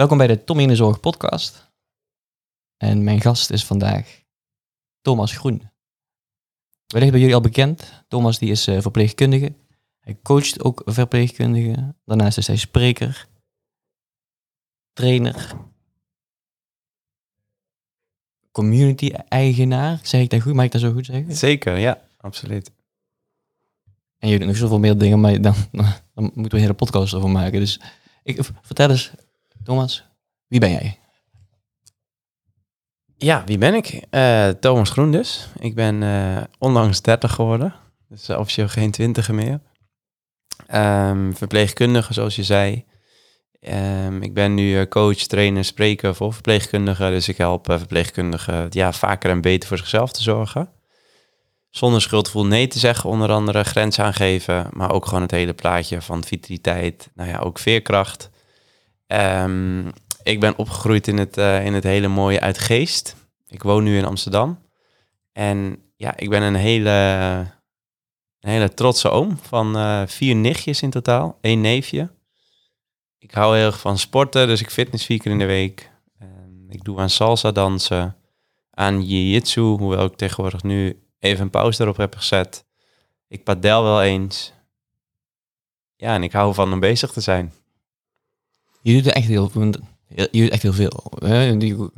Welkom bij de Tommy in de Zorg podcast. En mijn gast is vandaag Thomas Groen. Wellicht bij jullie al bekend. Thomas die is eh, verpleegkundige. Hij coacht ook verpleegkundigen. Daarnaast is hij spreker, trainer, community-eigenaar. Zeg ik dat goed? Mag ik dat zo goed zeggen? Zeker, ja, absoluut. En je doet nog zoveel meer dingen, maar dan, dan moeten we een hele podcast over maken. Dus ik, vertel eens, Thomas, wie ben jij? Ja, wie ben ik? Eh, Thomas Groen dus. Ik ben uh, onlangs 30 geworden. Dus officieel geen twintiger meer. Um, verpleegkundige, zoals je zei. Um, ik ben nu coach, trainer, spreker voor verpleegkundigen. Dus ik help verpleegkundigen ja, vaker en beter voor zichzelf te zorgen. Zonder schuldgevoel nee te zeggen, onder andere grenzen aangeven. Maar ook gewoon het hele plaatje van vitaliteit. Nou ja, ook veerkracht. Um, ik ben opgegroeid in het, uh, in het hele mooie Uitgeest. Ik woon nu in Amsterdam. En ja, ik ben een hele, hele trotse oom van uh, vier nichtjes in totaal. één neefje. Ik hou heel erg van sporten, dus ik fitness vier keer in de week. Ik doe aan salsa dansen, aan jiu-jitsu, hoewel ik tegenwoordig nu even een pauze erop heb gezet. Ik padel wel eens. Ja, en ik hou van om bezig te zijn. Je doet er echt heel veel je doet echt heel veel. Hè? Die, we,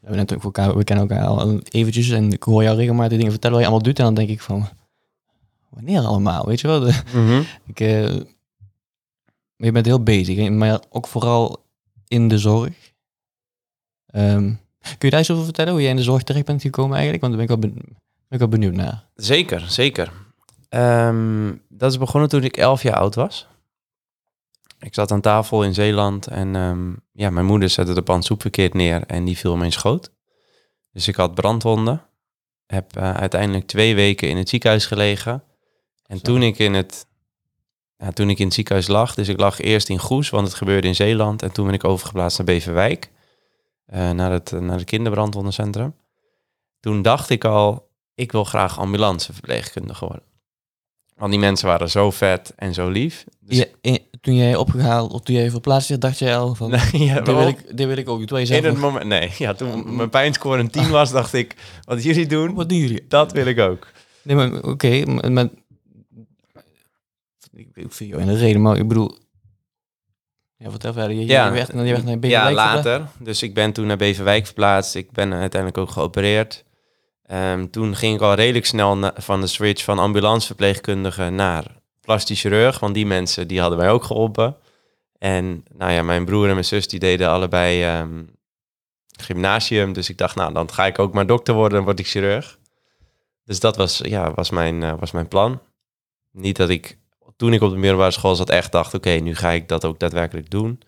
net ook elkaar, we kennen elkaar al eventjes en ik hoor jou regelmatig dingen vertellen wat je allemaal doet. En dan denk ik van, wanneer allemaal, weet je wel? De, mm ik, uh, je bent heel bezig, maar ook vooral in de zorg. Um, kun je daar eens over vertellen, hoe jij in de zorg terecht bent gekomen eigenlijk? Want daar ben ik wel, ben ik wel benieuwd naar. Zeker, zeker. Um, dat is begonnen toen ik elf jaar oud was. Ik zat aan tafel in Zeeland en um, ja, mijn moeder zette de pan soep verkeerd neer en die viel me in schoot. Dus ik had brandwonden. Heb uh, uiteindelijk twee weken in het ziekenhuis gelegen. En toen ik, in het, ja, toen ik in het ziekenhuis lag, dus ik lag eerst in Goes, want het gebeurde in Zeeland. En toen ben ik overgeplaatst naar Beverwijk, uh, naar, het, naar het kinderbrandwondencentrum. Toen dacht ik al, ik wil graag ambulanceverpleegkundige worden. Want die mensen waren zo vet en zo lief. Dus... Ja, toen jij opgehaald of toen jij verplaatst werd, dacht jij al van, nee, ja, dit, wil ik, dit wil ik ook. Toen In het moment, nee, ja, toen mijn pijnscore een 10 was, dacht ik, wat jullie doen, wat doen jullie? Dat wil ik ook. Nee, maar oké, okay, maar, ik, ik vind jou in de reden, maar ik bedoel, ja, vertel verder. Je, ja, je werd, je werd naar Beverwijk Ja, later. Dus ik ben toen naar Beverwijk verplaatst. Ik ben uiteindelijk ook geopereerd. Um, toen ging ik al redelijk snel van de switch van ambulanceverpleegkundige naar plastisch chirurg, want die mensen die hadden mij ook geholpen. En nou ja, mijn broer en mijn zus die deden allebei um, gymnasium, dus ik dacht, nou dan ga ik ook maar dokter worden en word ik chirurg. Dus dat was, ja, was, mijn, uh, was mijn plan. Niet dat ik toen ik op de middelbare school zat echt dacht, oké, nu ga ik dat ook daadwerkelijk doen.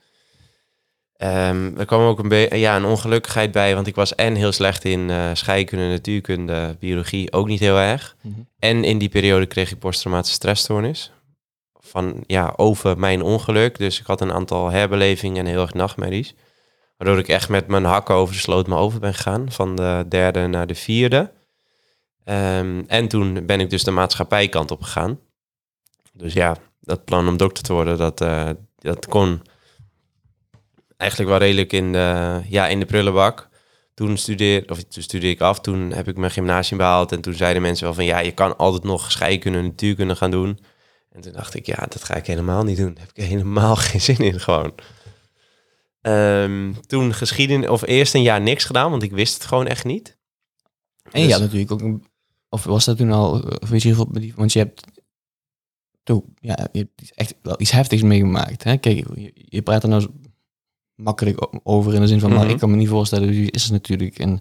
Um, er kwam ook een, ja, een ongelukkigheid bij, want ik was en heel slecht in uh, scheikunde, natuurkunde, biologie, ook niet heel erg. Mhm. En in die periode kreeg ik posttraumatische stressstoornis. Van, ja, over mijn ongeluk. Dus ik had een aantal herbelevingen en heel erg nachtmerries. Waardoor ik echt met mijn hakken over de sloot me over ben gegaan. Van de derde naar de vierde. Um, en toen ben ik dus de maatschappijkant op gegaan. Dus ja, dat plan om dokter te worden, dat, uh, dat kon eigenlijk wel redelijk in de, ja, in de prullenbak. Toen studeerde, of toen studeerde ik af, toen heb ik mijn gymnasium behaald. En toen zeiden mensen wel van, ja, je kan altijd nog scheikunde en natuurkunde gaan doen. En toen dacht ik, ja, dat ga ik helemaal niet doen. Daar heb ik helemaal geen zin in, gewoon. Um, toen geschiedenis, of eerst een jaar niks gedaan, want ik wist het gewoon echt niet. En dus, ja, natuurlijk ook, of was dat toen al, weet je, want je hebt toen, ja, je hebt echt wel iets heftigs meegemaakt. Hè? Kijk, je, je praat er nou makkelijk over in de zin van, maar mhm. ik kan me niet voorstellen, wie is het natuurlijk. En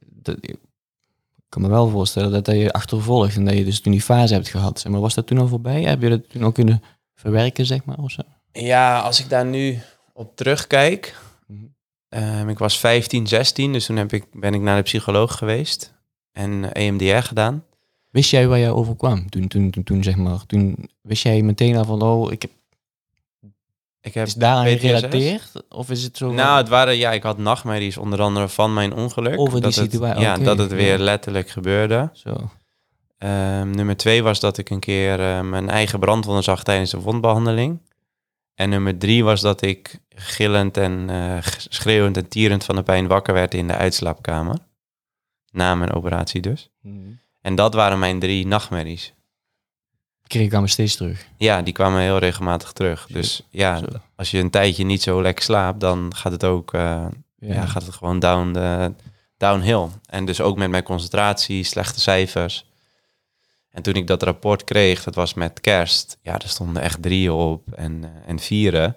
dat, ik kan me wel voorstellen dat, dat je achtervolgt en dat je dus toen die fase hebt gehad. maar was dat toen al voorbij? Heb je dat toen al kunnen verwerken, zeg maar, of zo? Ja, als ik daar nu op terugkijk, um, ik was 15, 16, dus toen heb ik, ben ik naar de psycholoog geweest en EMDR gedaan. Wist jij waar jij overkwam toen, toen, toen, toen, zeg maar, toen wist jij meteen al van, oh, ik heb ik heb is daaraan gerelateerd? Of is het zo? Nou, het waren, ja, ik had nachtmerries onder andere van mijn ongeluk. Over die situatie? Ja, dat het weer letterlijk gebeurde. Zo. Um, nummer twee was dat ik een keer uh, mijn eigen brandwonden zag tijdens de wondbehandeling. En nummer drie was dat ik gillend en eh, schreeuwend en tierend van de pijn wakker werd in de uitslaapkamer. Na mijn operatie dus. En dat waren mijn drie nachtmerries. Kreeg ik allemaal steeds terug. Ja, die kwamen heel regelmatig terug. Dus ja, Zo. als je een tijdje niet zo lekker slaapt, dan gaat het ook eh, ja. gaat het gewoon down de, downhill. En dus ook met mijn concentratie, slechte cijfers. En toen ik dat rapport kreeg, dat was met kerst. Ja, er stonden echt drieën op en, eh, en vieren.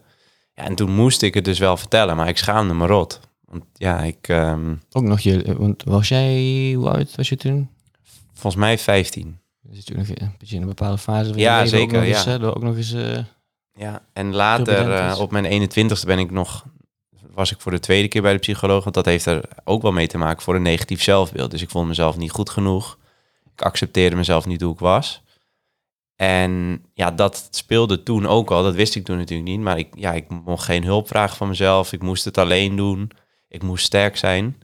Ja, en toen moest ik het dus wel vertellen, maar ik schaamde me rot. Want ja, ik, ehm, Ook nog je, want was jij, hoe oud was je toen? volgens mij 15. Je zit natuurlijk nog een beetje in een bepaalde fase je Ja, zeker, eens, ja. door ook nog eens... eh, Ja, en later eh, op mijn 21ste ben ik nog, was ik voor de tweede keer bij de psycholoog. Want dat heeft er ook wel mee te maken voor een negatief zelfbeeld. Dus ik vond mezelf niet goed genoeg. Ik accepteerde mezelf niet hoe ik was. En ja, dat speelde toen ook al. Dat wist ik toen natuurlijk niet. Maar ik, ja, ik mocht geen hulp vragen van mezelf. Ik moest het alleen doen. Ik moest sterk zijn.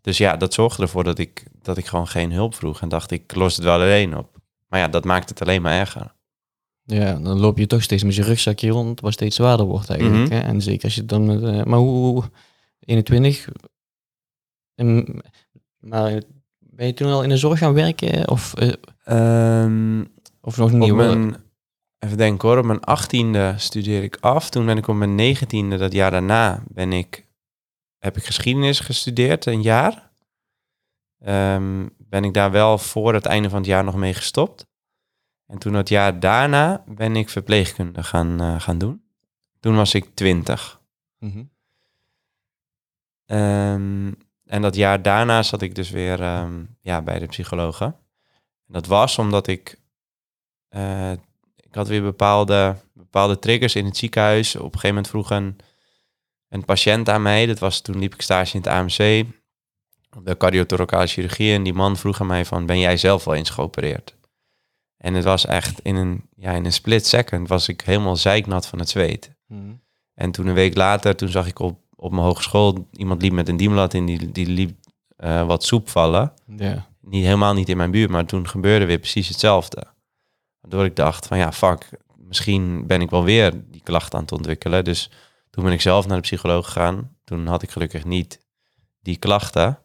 Dus ja, dat zorgde ervoor dat ik, dat ik gewoon geen hulp vroeg. En dacht, ik los het wel alleen op. Maar ja, dat maakt het alleen maar erger. Ja, dan loop je toch steeds met je rugzakje rond, wat steeds zwaarder wordt eigenlijk. Mhm. hè? En zeker als je dan met... eh, maar hoe... 21... En, maar ben je toen al in de zorg gaan werken? Of, eh, Ehm, of nog Op niet? mijn, even denken hoor, op mijn achttiende studeer ik af. Toen ben ik op mijn negentiende, dat jaar daarna, ben ik, heb ik geschiedenis gestudeerd, een jaar. Ehm, ben ik daar wel voor het einde van het jaar nog mee gestopt. En toen het jaar daarna ben ik verpleegkunde gaan, eh, gaan doen. Toen was ik twintig. Mhm. Ehm, en dat jaar daarna zat ik dus weer ehm, ja, bij de psychologen. En dat was omdat ik... eh, ik had weer bepaalde, bepaalde triggers in het ziekenhuis. Op een gegeven moment vroeg een, een patiënt aan mij... Dat was, toen liep ik stage in het AMC... de cardiothoracale chirurgie. En die man vroeg aan mij van... Ben jij zelf wel eens geopereerd? En het was echt in een, ja, in een split second... was ik helemaal zeiknat van het zweet. Mhm. En toen een week later, toen zag ik op, op mijn hogeschool... iemand liep met een diemlat in, die, die liep eh, wat soep vallen. Niet, helemaal niet in mijn buurt, maar toen gebeurde weer precies hetzelfde. Waardoor ik dacht van ja, fuck, misschien ben ik wel weer die klacht aan het ontwikkelen. Dus toen ben ik zelf naar de psycholoog gegaan. Toen had ik gelukkig niet die klachten.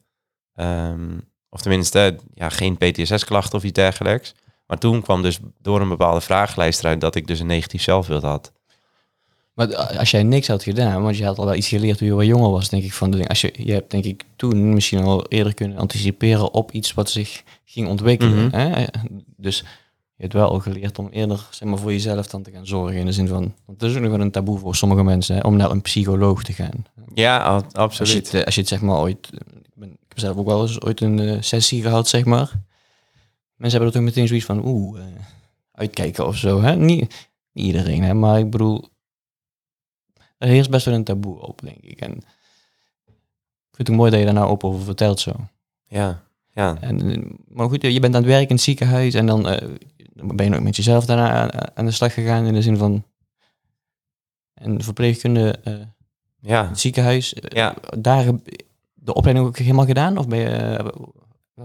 Ehm, of tenminste, ja, geen PTSS-klachten of iets dergelijks. Maar toen kwam dus door een bepaalde vragenlijst eruit dat ik dus een negatief zelfbeeld had. Maar als jij niks had gedaan, want je had al wel iets geleerd toen je wat jonger was, denk ik van de dingen. Als je, je hebt denk ik toen misschien al eerder kunnen anticiperen op iets wat zich ging ontwikkelen. Mhm. hè? Dus je hebt wel al geleerd om eerder zeg maar, voor jezelf dan te gaan zorgen. In de zin van, want dat is ook nog wel een taboe voor sommige mensen, hè, om naar een psycholoog te gaan. Ja, al- Als je, absoluut. het, eh, als je het zeg maar ooit, heb zelf ook wel eens ooit een eh, sessie gehad, zeg maar. Mensen hebben er toch meteen zoiets van, oeh, eh, uitkijken of zo. Hè? Niet, niet iedereen, hè? maar ik bedoel, er heerst best wel een taboe op, denk ik. En ik vind het mooi dat je daar nou open over vertelt zo. Ja, ja. En, eh, maar goed, je bent aan het werk in het ziekenhuis en dan ben je nog met jezelf daarna aan, aan de slag gegaan in de zin van een verpleegkunde ja. het ziekenhuis. Ja. Daar de opleiding ook helemaal gedaan? Of ben je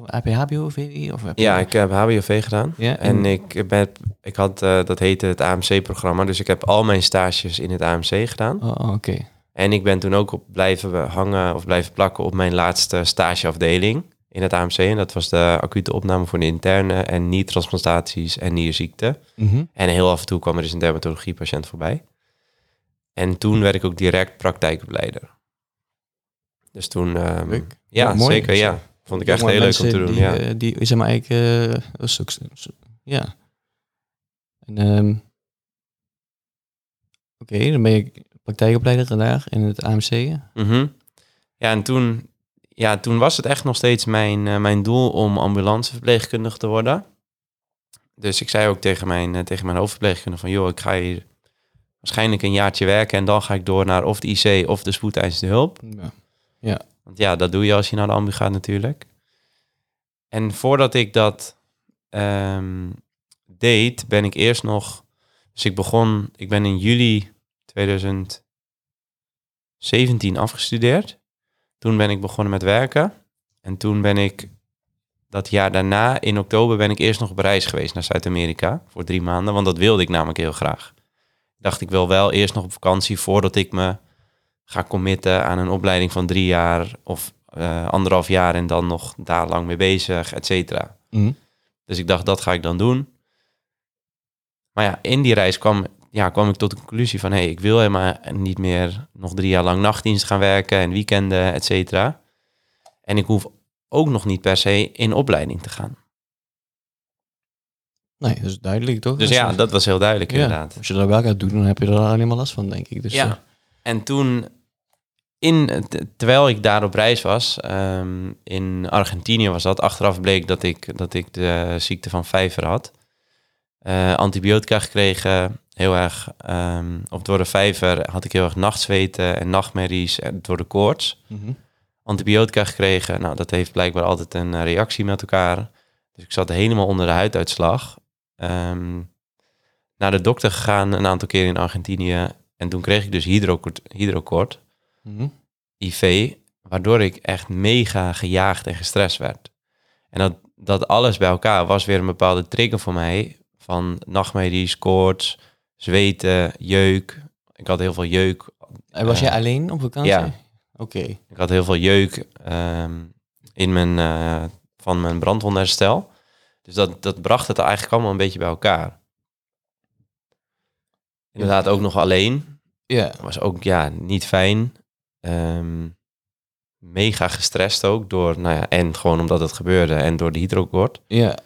AP, HBO, VWI? Of heb je- Ja, ik heb HBOV gedaan. Ja, En ik, ben, ik had, eh, dat heette het AMC-programma, dus ik heb al mijn stages in het AMC gedaan. Oh, oh, oké. En ik ben toen ook op blijven hangen of blijven plakken op mijn laatste stageafdeling in het AMC. En dat was de acute opname voor de interne en niet-transplantaties en nierziekte. Mhm. En heel af en toe kwam er dus een dermatologie-patiënt voorbij. En toen werd ik ook direct praktijkopleider. Dus toen... ehm, ja, mooi. zeker, ja. Vond ik echt heel leuk om te doen, die, ja. eh, die zeg maar eigenlijk... eh, ja. En, ehm, Oké, dan ben je praktijkopleider daar in het AMC. Mhm. Ja, en toen, ja, toen was het echt nog steeds mijn, eh, mijn doel om ambulanceverpleegkundige te worden. Dus ik zei ook tegen mijn, eh, tegen mijn hoofdverpleegkundige van... joh, ik ga hier waarschijnlijk een jaartje werken... en dan ga ik door naar of de IC of de spoedeisende hulp. Ja. Want ja, dat doe je als je naar de ambu gaat natuurlijk. En voordat ik dat ehm, deed, ben ik eerst nog... Dus ik begon, ik ben in juli 2017 afgestudeerd. Toen ben ik begonnen met werken. En toen ben ik dat jaar daarna, in oktober, ben ik eerst nog op reis geweest naar Zuid-Amerika voor drie maanden. Want dat wilde ik namelijk heel graag. dacht ik wil wel eerst nog op vakantie voordat ik me ga committen aan een opleiding van drie jaar of eh, anderhalf jaar en dan nog daar lang mee bezig, et cetera. Mhm. Dus ik dacht, dat ga ik dan doen. Maar ja, in die reis kwam, ja, kwam ik tot de conclusie van... hé, hey, ik wil helemaal niet meer nog drie jaar lang nachtdienst gaan werken... en weekenden, et cetera. En ik hoef ook nog niet per se in opleiding te gaan. Nee, dat is duidelijk toch? Dus ja, dat was heel duidelijk ja, inderdaad. Als je dat wel gaat doen, dan heb je er alleen maar last van, denk ik. Dus, ja. eh, En toen, in, terwijl ik daar op reis was, ehm, in Argentinië was dat, achteraf bleek dat ik, dat ik de ziekte van vijver had. Eh, antibiotica gekregen, heel erg, of door de vijver had ik heel erg nachtzweten en nachtmerries en door de koorts. mhm. Antibiotica gekregen, nou dat heeft blijkbaar altijd een eh, reactie met elkaar. Dus ik zat helemaal onder de huiduitslag. Ehm, naar de dokter gegaan een aantal keer in Argentinië. En toen kreeg ik dus hydrokort, hydrokort, Mhm. IV, waardoor ik echt mega gejaagd en gestrest werd. En dat, dat alles bij elkaar was weer een bepaalde trigger voor mij van nachtmerries, koorts, zweten, jeuk. Ik had heel veel jeuk. En was Eh, jij alleen op vakantie? ja. Oké. Ik had heel veel jeuk ehm, in mijn, eh, van mijn brandwondherstel. Dus dat, dat bracht het eigenlijk allemaal een beetje bij elkaar. Inderdaad, ook nog alleen. Ja. Was ook ja, niet fijn. Ehm, mega gestrest ook door, nou ja, en gewoon omdat het gebeurde en door de hydrokort. Ja.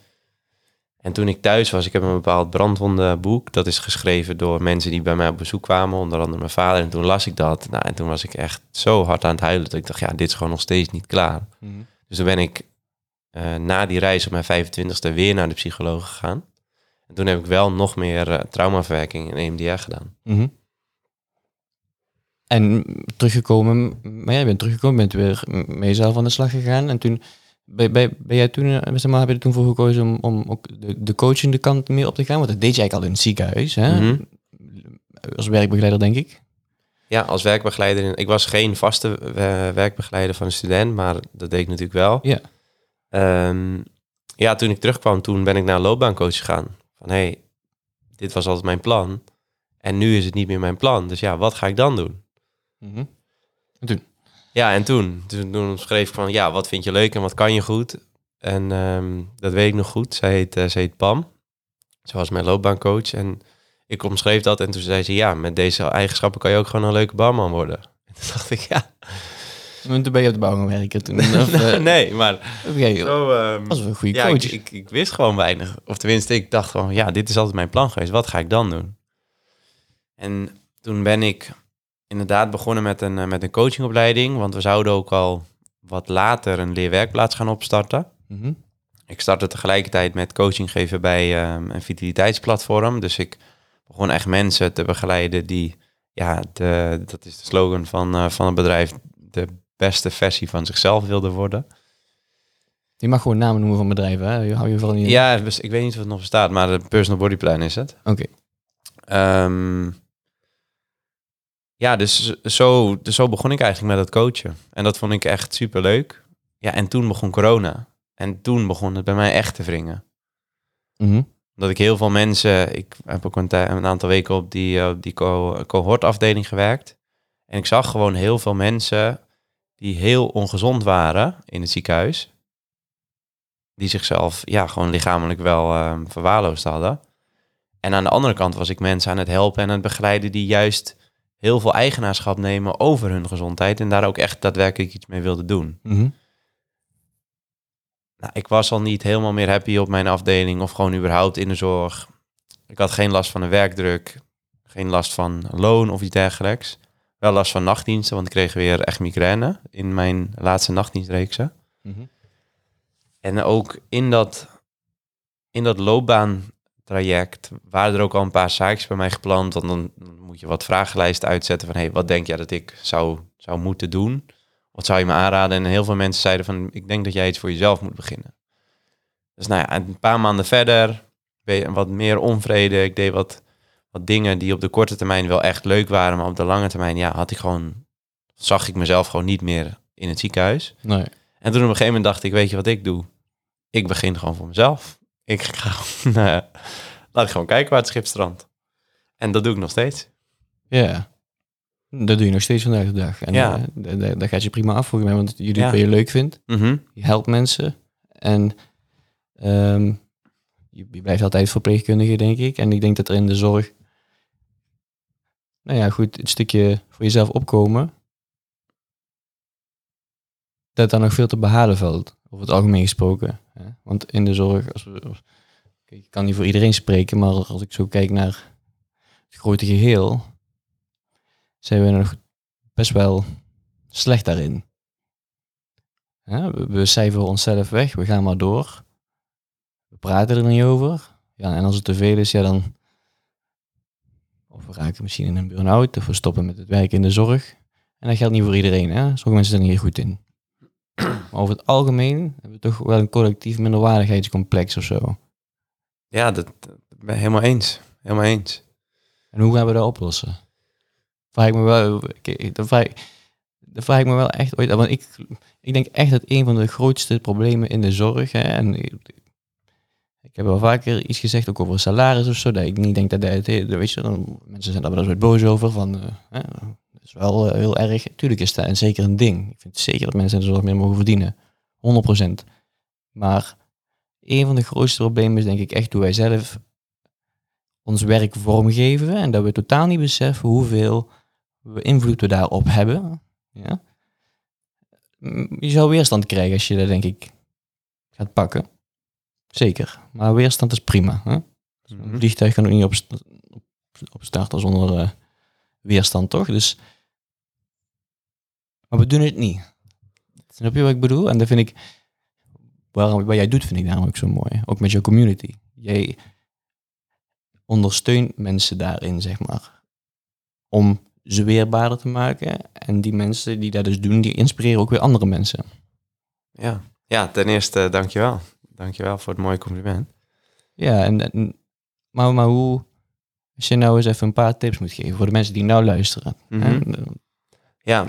En toen ik thuis was, ik heb een bepaald brandwondenboek. Dat is geschreven door mensen die bij mij op bezoek kwamen, onder andere mijn vader. En toen las ik dat. Nou, en toen was ik echt zo hard aan het huilen dat ik dacht, ja, dit is gewoon nog steeds niet klaar. Mhm. Dus toen ben ik eh, na die reis op mijn 25ste weer naar de psycholoog gegaan. En toen heb ik wel nog meer eh, traumaverwerking en EMDR gedaan. Mhm. En teruggekomen, maar jij bent teruggekomen, bent weer met jezelf aan de slag gegaan. En toen ben, ben, ben jij toen, eh, zeg maar, heb je er toen voor gekozen om, om ook de, de coachende kant meer op te gaan? Want dat deed je eigenlijk al in het ziekenhuis, hè? Mhm. Als werkbegeleider, denk ik. Ja, als werkbegeleider. Ik was geen vaste eh, werkbegeleider van een student, maar dat deed ik natuurlijk wel. Ja. Ehm, ja, toen ik terugkwam, toen ben ik naar een loopbaancoach gegaan. Van hé, hey, dit was altijd mijn plan. En nu is het niet meer mijn plan. Dus ja, wat ga ik dan doen? Mhm. Ja, en toen, toen, toen schreef ik van, ja, wat vind je leuk en wat kan je goed? En ehm, dat weet ik nog goed. Zij heet, eh, ze heet Pam. Ze was mijn loopbaancoach. En ik omschreef dat en toen zei ze, ja, met deze eigenschappen kan je ook gewoon een leuke barman worden. En toen dacht ik, ja, En toen ben je op de bouw gaan werken toen. Of, eh, nee, maar oké, zo... ehm, was wel een goede ja, coach. ik, ik, ik wist gewoon weinig. Of tenminste, ik dacht gewoon, ja, dit is altijd mijn plan geweest. Wat ga ik dan doen? En toen ben ik inderdaad begonnen met een, eh, met een coachingopleiding. Want we zouden ook al wat later een leerwerkplaats gaan opstarten. Mhm. Ik startte tegelijkertijd met coaching geven bij ehm, een vitaliteitsplatform. Dus ik begon echt mensen te begeleiden die, ja, de, dat is de slogan van, eh, van het bedrijf, de beste versie van zichzelf wilden worden. Je mag gewoon namen noemen van bedrijven, hè? Je hou je vooral niet. Ja, dus ik weet niet of het nog bestaat, maar de personal body plan is het. Oké. Ehm, ja, dus zo, dus zo begon ik eigenlijk met het coachen. En dat vond ik echt super leuk. Ja, en toen begon corona. En toen begon het bij mij echt te wringen. Mhm. Dat ik heel veel mensen, ik heb ook een, een aantal weken op die, eh, op die co cohortafdeling gewerkt. En ik zag gewoon heel veel mensen die heel ongezond waren in het ziekenhuis. Die zichzelf ja, gewoon lichamelijk wel ehm, verwaarloosd hadden. En aan de andere kant was ik mensen aan het helpen en aan het begeleiden die juist heel veel eigenaarschap nemen over hun gezondheid. En daar ook echt daadwerkelijk iets mee wilden doen. Mhm. Nou, ik was al niet helemaal meer happy op mijn afdeling of gewoon überhaupt in de zorg. Ik had geen last van de werkdruk, geen last van loon of iets dergelijks. Wel last van nachtdiensten, want ik kreeg weer echt migraine in mijn laatste nachtdienstreeksen. Mhm. En ook in dat, in dat loopbaantraject waren er ook al een paar zaakjes bij mij gepland. Want dan, moet je wat vragenlijsten uitzetten van... Hey, wat denk jij dat ik zou, zou moeten doen? Wat zou je me aanraden? En heel veel mensen zeiden van... ik denk dat jij iets voor jezelf moet beginnen. Dus nou ja, een paar maanden verder... ben je wat meer onvrede. Ik deed wat, wat dingen die op de korte termijn wel echt leuk waren... maar op de lange termijn ja, had ik gewoon... zag ik mezelf gewoon niet meer in het ziekenhuis. Nee. En toen op een gegeven moment dacht ik, weet je wat ik doe? Ik begin gewoon voor mezelf. Ik ga eh, laat ik gewoon kijken waar het schip strandt. En dat doe ik nog steeds. Ja. Dat doe je nog steeds vandaag de dag. En Ja. da- daar gaat je prima af volgens mij, want je doet Ja. wat je leuk vindt. Mhm. Je helpt mensen. En ehm, je, je blijft altijd verpleegkundige, denk ik. En ik denk dat er in de zorg, nou ja, goed, het stukje voor jezelf opkomen, dat daar nog veel te behalen valt, over het algemeen gesproken. Hè? Want in de zorg, als we, ik kan niet voor iedereen spreken, maar als ik zo kijk naar het grote geheel, zijn we nog best wel slecht daarin. Ja, we, we cijferen onszelf weg, we gaan maar door. We praten er niet over. Ja, en als het te veel is, ja dan... Of we raken misschien in een burn-out, of we stoppen met het werk in de zorg. En dat geldt niet voor iedereen, hè. Sommige mensen zijn hier goed in. Maar over het algemeen hebben we toch wel een collectief minderwaardigheidscomplex of zo. Ja, dat, dat ben ik helemaal eens. Helemaal eens. En hoe gaan we dat oplossen? Vraag ik me wel, dat vraag, dat vraag ik me wel echt ooit. Want ik, ik denk echt dat een van de grootste problemen in de zorg, hè, en ik, heb wel vaker iets gezegd, ook over salaris of zo, dat ik niet denk dat dat, weet je, dan, mensen zijn daar wel eens wat boos over, van, eh, hè, is wel eh, heel erg, tuurlijk is dat en zeker een ding. Ik vind zeker dat mensen in de zorg meer mogen verdienen, 100%. Maar een van de grootste problemen is denk ik echt hoe wij zelf ons werk vormgeven en dat we totaal niet beseffen hoeveel we invloed we daarop hebben. Ja? Mm, Je zou weerstand krijgen als je dat denk ik gaat pakken. Zeker. Maar weerstand is prima. Hè? Een Mhm. vliegtuig kan ook niet op, op, zonder eh, weerstand, toch? Dus, maar we doen het niet. Snap je wat ik bedoel? En dat vind ik, waarom, wat jij doet, vind ik daarom ook zo mooi. Ook met jouw community. Jij ondersteunt mensen daarin, zeg maar. Om ze weerbaarder te maken. En die mensen die dat dus doen, die inspireren ook weer andere mensen. Ja. ja, ten eerste dankjewel. Dankjewel voor het mooie compliment. Ja, en, en- maar, maar hoe, als je nou eens even een paar tips moet geven voor de mensen die nou luisteren. Mhm. hè? Ja.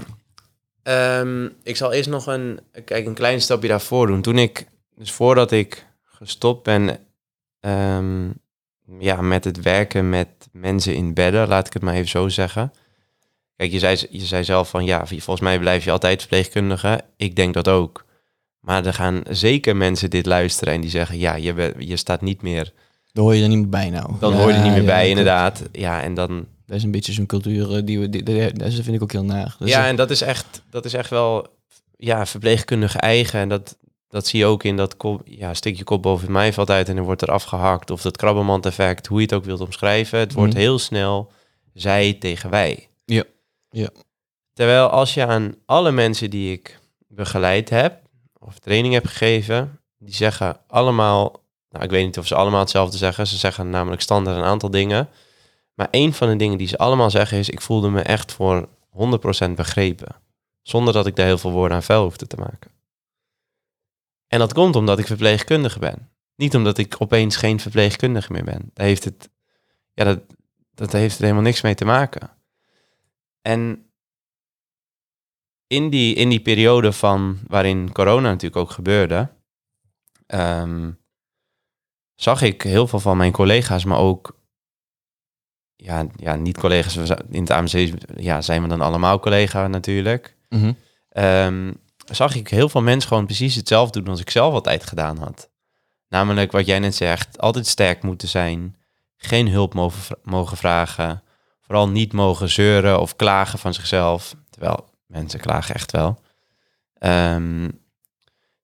Ehm, ik zal eerst nog een, kijk, een klein stapje daarvoor doen. Toen ik, dus voordat ik gestopt ben ehm, ja, met het werken met mensen in bedden, laat ik het maar even zo zeggen. Kijk, je zei, je zei zelf van ja, volgens mij blijf je altijd verpleegkundige. Ik denk dat ook. Maar er gaan zeker mensen dit luisteren en die zeggen ja, je, je staat niet meer. Dan hoor je er niet meer bij nou. Dan Ja, hoor je er niet meer ja, bij, inderdaad. Ja, en dan, Dat is een beetje zo'n cultuur eh, die we, die, die- dat vind ik ook heel naar. Ja, en dat is echt, dat is echt wel ja, verpleegkundige eigen. En dat, dat zie je ook in dat kop, ja, stik je kop boven mij valt uit en er wordt er afgehakt. Of dat krabbenmand-effect, hoe je het ook wilt omschrijven. Het wordt Mhm. heel snel zij tegen wij. Ja, ja. Terwijl als je aan alle mensen die ik begeleid heb, of training heb gegeven, die zeggen allemaal, nou ik weet niet of ze allemaal hetzelfde zeggen. Ze zeggen namelijk standaard een aantal dingen. Maar een van de dingen die ze allemaal zeggen is, ik voelde me echt voor 100% begrepen. Zonder dat ik daar heel veel woorden aan vuil hoefde te maken. En dat komt omdat ik verpleegkundige ben. Niet omdat ik opeens geen verpleegkundige meer ben. Daar heeft het, ja, dat, dat heeft er helemaal niks mee te maken. En in die, in die periode van waarin corona natuurlijk ook gebeurde, ehm, zag ik heel veel van mijn collega's, maar ook ja, ja, niet collega's. we zijn- In het AMC ja, zijn we dan allemaal collega natuurlijk. Mhm. Ehm, zag ik heel veel mensen gewoon precies hetzelfde doen als ik zelf altijd gedaan had. Namelijk wat jij net zegt, altijd sterk moeten zijn, geen hulp mogen, mogen vragen, vooral niet mogen zeuren of klagen van zichzelf, terwijl mensen klagen echt wel. Ehm,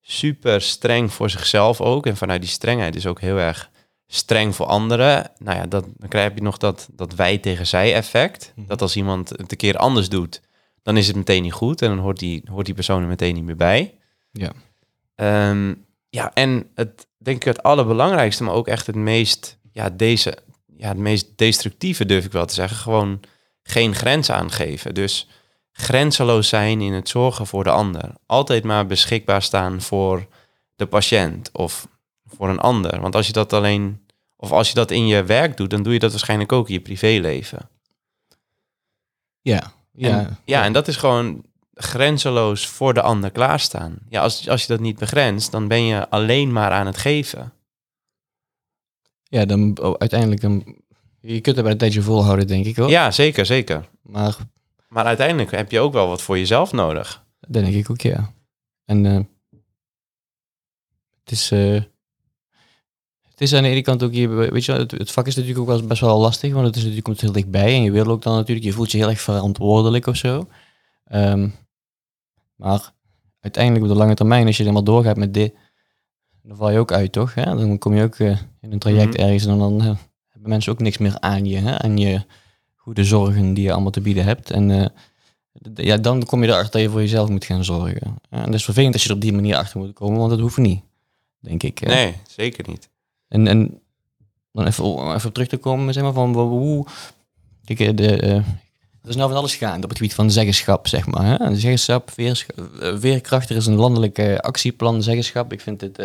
super streng voor zichzelf ook en vanuit die strengheid is ook heel erg streng voor anderen. Nou ja, dat, dan krijg je nog dat, dat wij tegen zij effect. Mhm. Dat als iemand het een keer anders doet, dan is het meteen niet goed en dan hoort die, hoort die persoon er meteen niet meer bij. Ja. Ehm, ja, en het denk ik het allerbelangrijkste, maar ook echt het meest, ja, deze, ja, het meest destructieve durf ik wel te zeggen, gewoon geen grens aangeven. Dus grenzeloos zijn in het zorgen voor de ander. Altijd maar beschikbaar staan voor de patiënt of voor een ander. Want als je dat alleen, of als je dat in je werk doet, dan doe je dat waarschijnlijk ook in je privéleven. Ja, ja. En, ja, en dat is gewoon grenzeloos voor de ander klaarstaan. Ja, als, als je dat niet begrenst, dan ben je alleen maar aan het geven. ja dan oh, uiteindelijk dan, Je kunt het bij een tijdje volhouden, denk ik hoor. Ja, zeker, zeker. Maar Maar uiteindelijk heb je ook wel wat voor jezelf nodig. dat denk ik ook, ja. En eh, het is... eh, het is aan de ene kant ook, je, weet je, het, het vak is natuurlijk ook wel best wel lastig, want het is natuurlijk komt heel dichtbij en je wil ook dan natuurlijk, je voelt je heel erg verantwoordelijk of zo. Ehm, maar uiteindelijk op de lange termijn, als je helemaal doorgaat met dit, dan val je ook uit, toch? Hè? Dan kom je ook eh, in een traject Mhm. ergens en dan eh, hebben mensen ook niks meer aan je, hè? aan je goede zorgen die je allemaal te bieden hebt. En eh, ja, dan kom je erachter dat je voor jezelf moet gaan zorgen. En dat is vervelend als je er op die manier achter moet komen, want dat hoeft niet, denk ik. hè. Nee, zeker niet. En, en dan even, even op terug te komen, zeg maar, van hoe... Kijk, eh, de, eh, er is nou van alles gaande op het gebied van zeggenschap, zeg maar. Hè? Zeggenschap, eh, veerkracht, er is een landelijk eh, actieplan zeggenschap. Ik vind, het,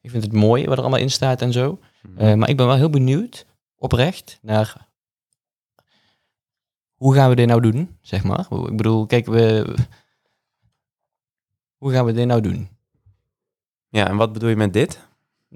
ik vind het mooi wat er allemaal in staat en zo. Eh, maar ik ben wel heel benieuwd, oprecht, naar... Hoe gaan we dit nou doen, zeg maar? Ik bedoel, kijk, we... Hoe gaan we dit nou doen? Ja, en wat bedoel je met dit?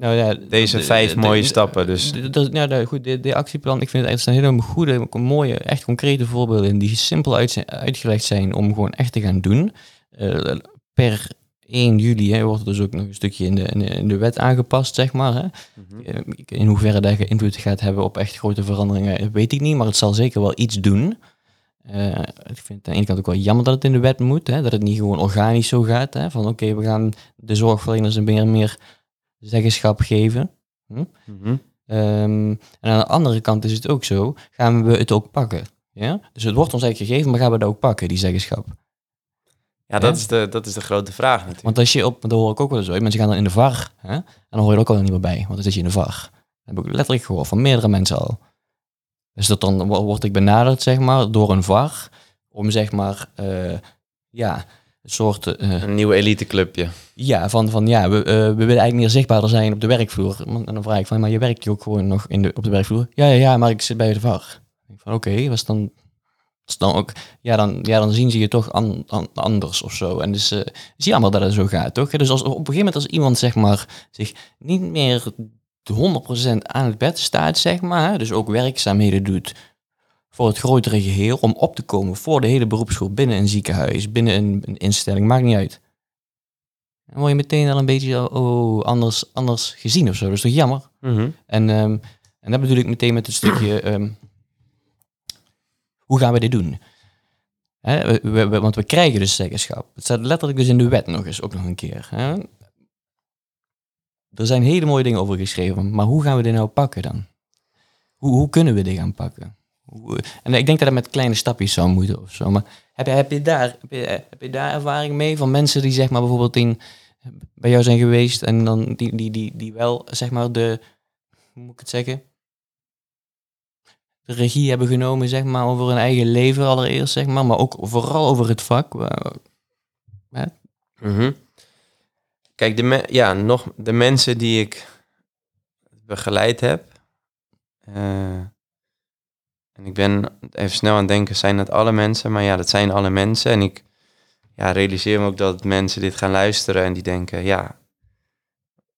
Nou ja, Deze de- vijf de- mooie de- stappen, dus. nou, goed, de, de actieplan, ik vind het echt een hele goede, mooie, echt concrete voorbeelden die simpel uit, zijn- uitgelegd zijn om gewoon echt te gaan doen. Eh, per 1 juli hè, wordt er dus ook nog een stukje in de, in de, wet aangepast, zeg maar. Hè. Mhm. Eh, In hoeverre dat invloed gaat hebben op echt grote veranderingen, weet ik niet, maar het zal zeker wel iets doen. Eh, ik vind het aan de ene kant ook wel jammer dat het in de wet moet, hè, dat het niet gewoon organisch zo gaat. Hè, van oké, we gaan de zorgverleners een meer, meer zeggenschap geven. Mhm. Ehm, en aan de andere kant is het ook zo, gaan we het ook pakken? Ja? Dus het wordt ons eigenlijk gegeven, maar gaan we dat ook pakken, die zeggenschap? Ja, dat is, de, dat is de grote vraag natuurlijk. Want als je op, dat hoor ik ook wel eens uit, mensen gaan dan in de VAR, hè? en dan hoor je er ook al niet meer bij, want dan zit je in de VAR. Dat heb ik letterlijk gehoord van meerdere mensen al. Dus dat dan wo- word ik benaderd, zeg maar, door een VAR, om zeg maar, eh, ja, soort... eh, Een nieuw eliteclubje. Ja, van, van ja, we, eh, we willen eigenlijk meer zichtbaarder zijn op de werkvloer. En dan vraag ik van, maar je werkt je ook gewoon nog in de, op de werkvloer? Ja, ja, ja, maar ik zit bij de VAR. Ik denk van, oké, was dan, was dan ook, ja dan, ja, dan zien ze je toch an, an- anders of zo. En dus uh, zie je allemaal dat het zo gaat, toch? Dus als, op een gegeven moment als iemand, zeg maar, zich niet meer de 100% aan het bed staat, zeg maar, dus ook werkzaamheden doet voor het grotere geheel, om op te komen voor de hele beroepsgroep binnen een ziekenhuis, binnen een, een instelling, maakt niet uit. Dan word je meteen al een beetje oh, anders, anders gezien of zo. Dat is toch jammer? Mhm. En, ehm, en dat bedoel ik meteen met het stukje... ehm, hoe gaan we dit doen? Hè, we, we- we- want we krijgen dus zeggenschap. Het staat letterlijk dus in de wet nog eens, ook nog een keer. Hè? Er zijn hele mooie dingen over geschreven, maar hoe gaan we dit nou pakken dan? Hoe, hoe kunnen we dit gaan pakken? En ik denk dat het met kleine stapjes zou moeten of zo. Maar heb je, heb je, daar, heb je, daar ervaring mee van mensen die zeg maar bijvoorbeeld in, bij jou zijn geweest en dan die, die, die, die wel zeg maar de, hoe moet ik het zeggen? De regie hebben genomen zeg maar over hun eigen leven allereerst zeg maar, maar ook vooral over het vak. Mhm. Kijk, de, ja, nog, de mensen die ik begeleid heb. eh, en ik ben even snel aan het denken, zijn dat alle mensen? Maar ja, dat zijn alle mensen. En ik ja, realiseer me ook dat mensen dit gaan luisteren en die denken, ja,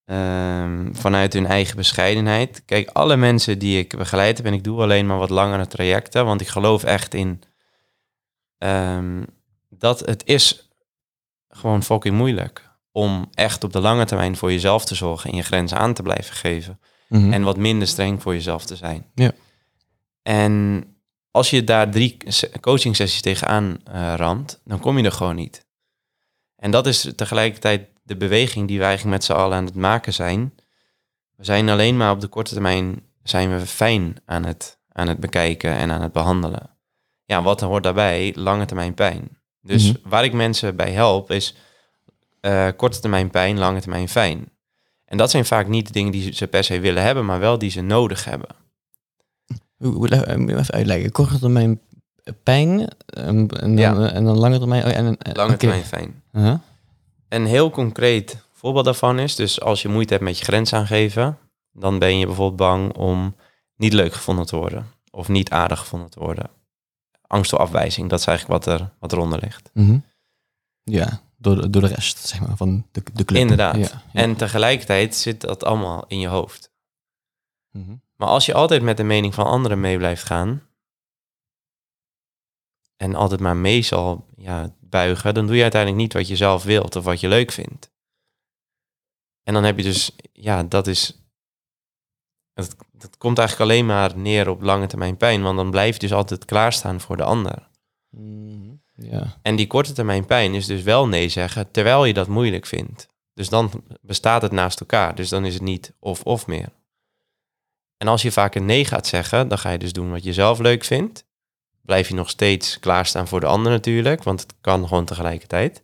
ehm, vanuit hun eigen bescheidenheid. Kijk, alle mensen die ik begeleid heb, en ik doe alleen maar wat langere trajecten, want ik geloof echt in ehm, dat het is gewoon fucking moeilijk om echt op de lange termijn voor jezelf te zorgen en je grenzen aan te blijven geven. Mhm. En wat minder streng voor jezelf te zijn. Ja. En als je daar drie coaching sessies tegenaan eh ramt, dan kom je er gewoon niet. En dat is tegelijkertijd de beweging die wij eigenlijk met z'n allen aan het maken zijn. We zijn alleen maar op de korte termijn zijn we fijn aan het, aan het bekijken en aan het behandelen. Ja, wat hoort daarbij? Lange termijn pijn. Dus Mhm. waar ik mensen bij help is eh, korte termijn pijn, lange termijn fijn. En dat zijn vaak niet de dingen die ze per se willen hebben, maar wel die ze nodig hebben. Hoe- hoe- eh, moet je even uitleggen. Korte termijn pijn ehm, en, dan, en dan lange termijn... oh, en, en, Lange termijn fijn. Uh-huh. Een heel concreet voorbeeld daarvan is, dus als je moeite hebt met je grens aangeven, dan ben je bijvoorbeeld bang om niet leuk gevonden te worden of niet aardig gevonden te worden. Angst voor afwijzing, dat is eigenlijk wat, er, wat eronder ligt. Mhm. Ja, door de, door de rest, zeg maar, van de, de club. Inderdaad. Ja, ja. En tegelijkertijd zit dat allemaal in je hoofd. Mhm. Maar als je altijd met de mening van anderen mee blijft gaan en altijd maar mee zal ja, buigen, dan doe je uiteindelijk niet wat je zelf wilt of wat je leuk vindt. En dan heb je dus, ja, dat is. Dat, dat komt eigenlijk alleen maar neer op lange termijn pijn, want dan blijf je dus altijd klaarstaan voor de ander. Mhm. Ja. En die korte termijn pijn is dus wel nee zeggen, terwijl je dat moeilijk vindt. Dus dan bestaat het naast elkaar. Dus dan is het niet of-of meer. En als je vaak een nee gaat zeggen, dan ga je dus doen wat je zelf leuk vindt. Blijf je nog steeds klaarstaan voor de ander natuurlijk, want het kan gewoon tegelijkertijd.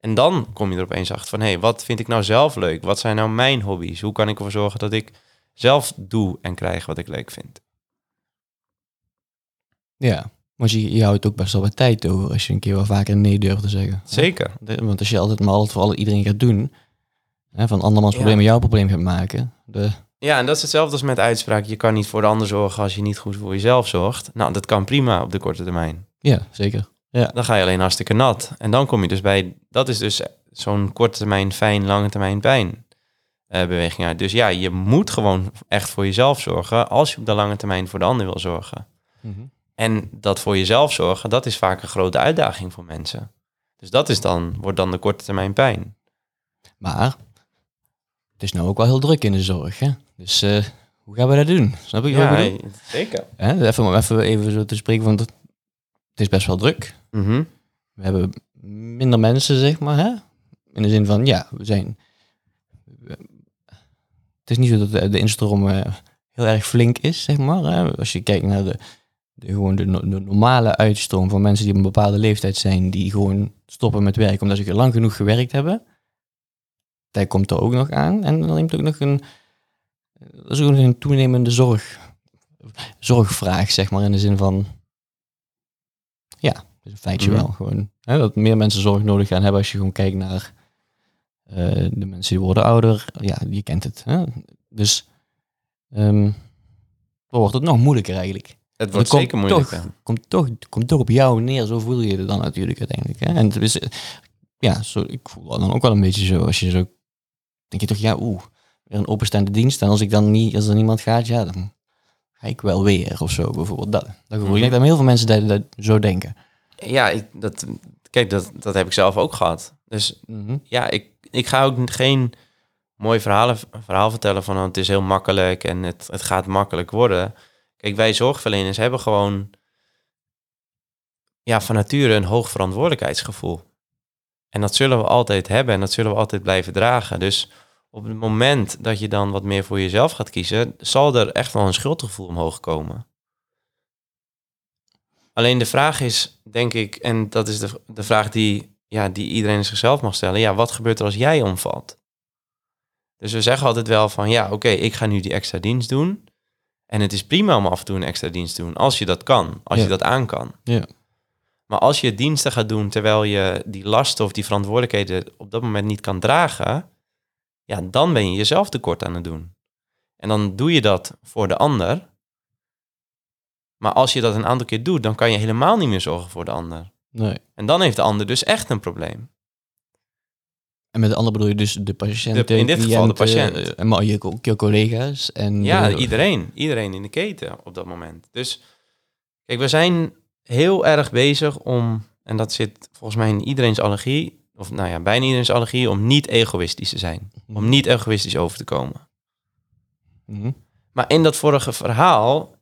En dan kom je er opeens achter van, hé, hey, wat vind ik nou zelf leuk? Wat zijn nou mijn hobby's? Hoe kan ik ervoor zorgen dat ik zelf doe en krijg wat ik leuk vind? Ja, want je, je houdt ook best wel wat tijd over als je een keer wel vaker nee durft te zeggen. Zeker. Want als je altijd maar altijd voor alle, iedereen gaat doen, hè, van andermans Ja. probleem jouw probleem gaat maken. De, Ja, en dat is hetzelfde als met uitspraak, je kan niet voor de ander zorgen als je niet goed voor jezelf zorgt. Nou, dat kan prima op de korte termijn. ja, zeker. Dan ga je alleen hartstikke nat. En dan kom je dus bij, dat is dus zo'n korte termijn fijn, lange termijn pijn eh, beweging uit. Dus ja, je moet gewoon echt voor jezelf zorgen als je op de lange termijn voor de ander wil zorgen. En dat voor jezelf zorgen, dat is vaak een grote uitdaging voor mensen. Dus dat is dan, wordt dan de korte termijn pijn. Maar het is nou ook wel heel druk in de zorg. Hè? Dus eh, hoe gaan we dat doen? Snap ik Ja, bedoel? zeker. Hè, even, om even, even zo te spreken, want het, is best wel druk. Mhm. We hebben minder mensen, zeg maar. Hè? In de zin van, ja, we zijn... Het is niet zo dat de, de instroom eh, heel erg flink is, zeg maar. Hè? Als je kijkt naar de, de, gewoon de, no- de normale uitstroom van mensen die op een bepaalde leeftijd zijn, die gewoon stoppen met werken omdat ze lang genoeg gewerkt hebben. Dat komt er ook nog aan. En dan neemt ook nog een, is ook nog een toenemende zorg, zorgvraag, zeg maar, in de zin van, ja, feitje Mhm. wel. Gewoon, hè, dat meer mensen zorg nodig gaan hebben als je gewoon kijkt naar eh, de mensen die worden ouder. Ja, je kent het. Hè? Dus ehm, dan wordt het nog moeilijker eigenlijk. Het wordt zeker moeilijker. Toch, komt, toch, komt toch op jou neer, zo voel je het dan natuurlijk uiteindelijk. Hè? En het is, ja, zo, ik voel dat dan ook wel een beetje zo. Als je zo, denk je toch, ja, oeh, weer een openstaande dienst. En als ik dan niet, als er niemand gaat, ja, dan ga ik wel weer of zo bijvoorbeeld. Dat, dat gevoel. Ik denk dat heel veel mensen dat, dat zo denken. Ja, ik, dat, kijk, dat, dat heb ik zelf ook gehad. Dus Mhm. ja, ik, ik ga ook geen mooi verhaal, verhaal vertellen van oh, het is heel makkelijk en het, het gaat makkelijk worden. Kijk, wij zorgverleners hebben gewoon ja, van nature een hoog verantwoordelijkheidsgevoel. En dat zullen we altijd hebben en dat zullen we altijd blijven dragen. Dus op het moment dat je dan wat meer voor jezelf gaat kiezen, zal er echt wel een schuldgevoel omhoog komen. Alleen de vraag is, denk ik, en dat is de, de vraag die, ja, die iedereen zichzelf mag stellen. Ja, wat gebeurt er als jij omvalt? Dus we zeggen altijd wel van, ja, oké, ik ga nu die extra dienst doen. En het is prima om af en toe een extra dienst te doen, als je dat kan, als Ja. je dat aan kan. Ja. Maar als je diensten gaat doen terwijl je die lasten of die verantwoordelijkheden op dat moment niet kan dragen, ja, dan ben je jezelf tekort aan het doen. En dan doe je dat voor de ander. Maar als je dat een aantal keer doet, dan kan je helemaal niet meer zorgen voor de ander. Nee. En dan heeft de ander dus echt een probleem. En met de ander bedoel je dus de patiënt, De- in dit geval de patiënt. eh, maar je, ook je collega's. En Ja, de- iedereen. Iedereen in de keten op dat moment. Dus kijk, we zijn heel erg bezig om, en dat zit volgens mij in iedereen's allergie, of nou ja, bijna iedereen's allergie, om niet egoïstisch te zijn. Om niet egoïstisch over te komen. Mhm. Maar in dat vorige verhaal,